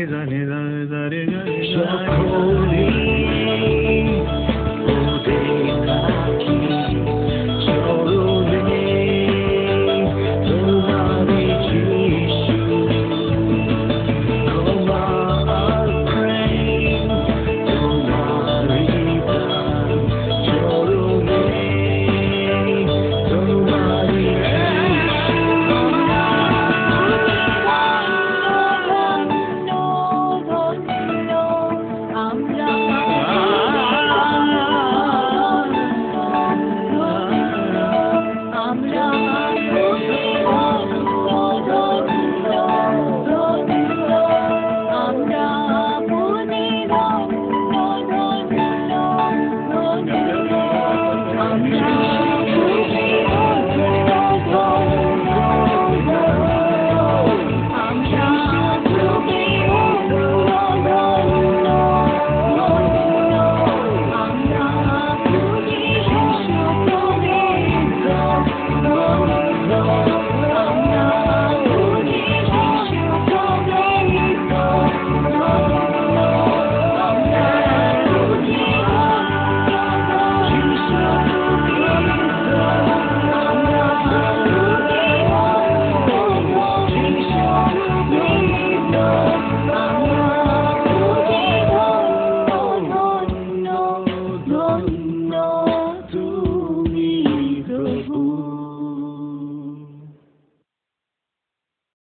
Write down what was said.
ni za ni za ni za ni za